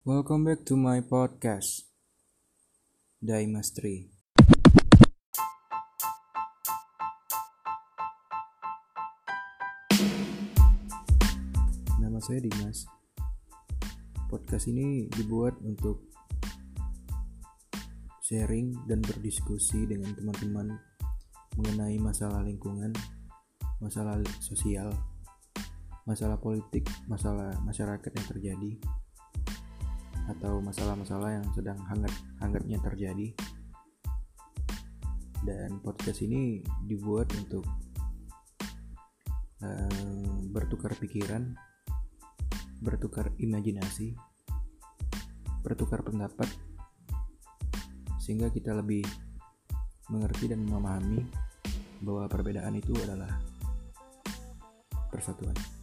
Welcome back to my podcast, Daimastri. Nama saya Dimas. Podcast ini dibuat untuk sharing dan berdiskusi dengan teman-teman mengenai masalah lingkungan, masalah sosial, masalah politik, masalah masyarakat yang terjadi, atau masalah-masalah yang sedang hangat-hangatnya terjadi. Dan podcast ini dibuat untuk uh, bertukar pikiran, bertukar imajinasi, bertukar pendapat, sehingga kita lebih mengerti dan memahami bahwa perbedaan itu adalah persatuan.